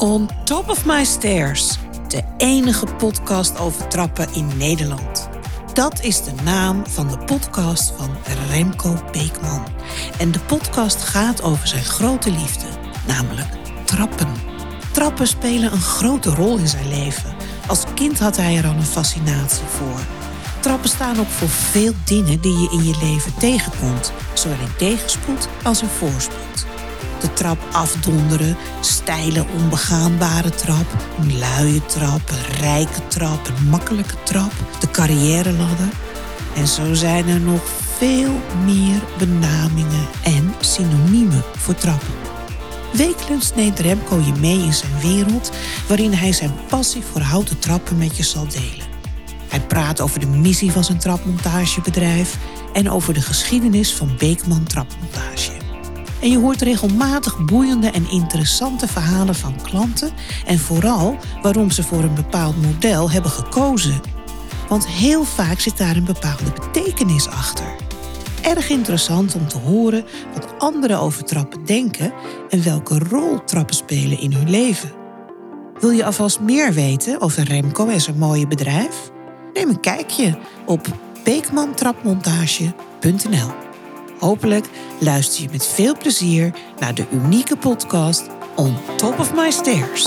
On Top of My Stairs, de enige podcast over trappen in Nederland. Dat is de naam van de podcast van Remco Beekman. En de podcast gaat over zijn grote liefde, namelijk trappen. Trappen spelen een grote rol in zijn leven. Als kind had hij er al een fascinatie voor. Trappen staan ook voor veel dingen die je in je leven tegenkomt, zowel in tegenspoed als in voorspoed de trap afdonderen, steile onbegaanbare trap, een luie trap, een rijke trap, een makkelijke trap, de carrière ladder. En zo zijn er nog veel meer benamingen en synoniemen voor trappen. Wekelijks neemt Remco je mee in zijn wereld, waarin hij zijn passie voor houten trappen met je zal delen. Hij praat over de missie van zijn trapmontagebedrijf en over de geschiedenis van Beekman Trapmontage. En je hoort regelmatig boeiende en interessante verhalen van klanten en vooral waarom ze voor een bepaald model hebben gekozen. Want heel vaak zit daar een bepaalde betekenis achter. Erg interessant om te horen wat anderen over trappen denken en welke rol trappen spelen in hun leven. Wil je alvast meer weten over Remco en zijn mooie bedrijf? Neem een kijkje op beekmantrapmontage.nl. Hopelijk luister je met veel plezier naar de unieke podcast On Top of My Stairs.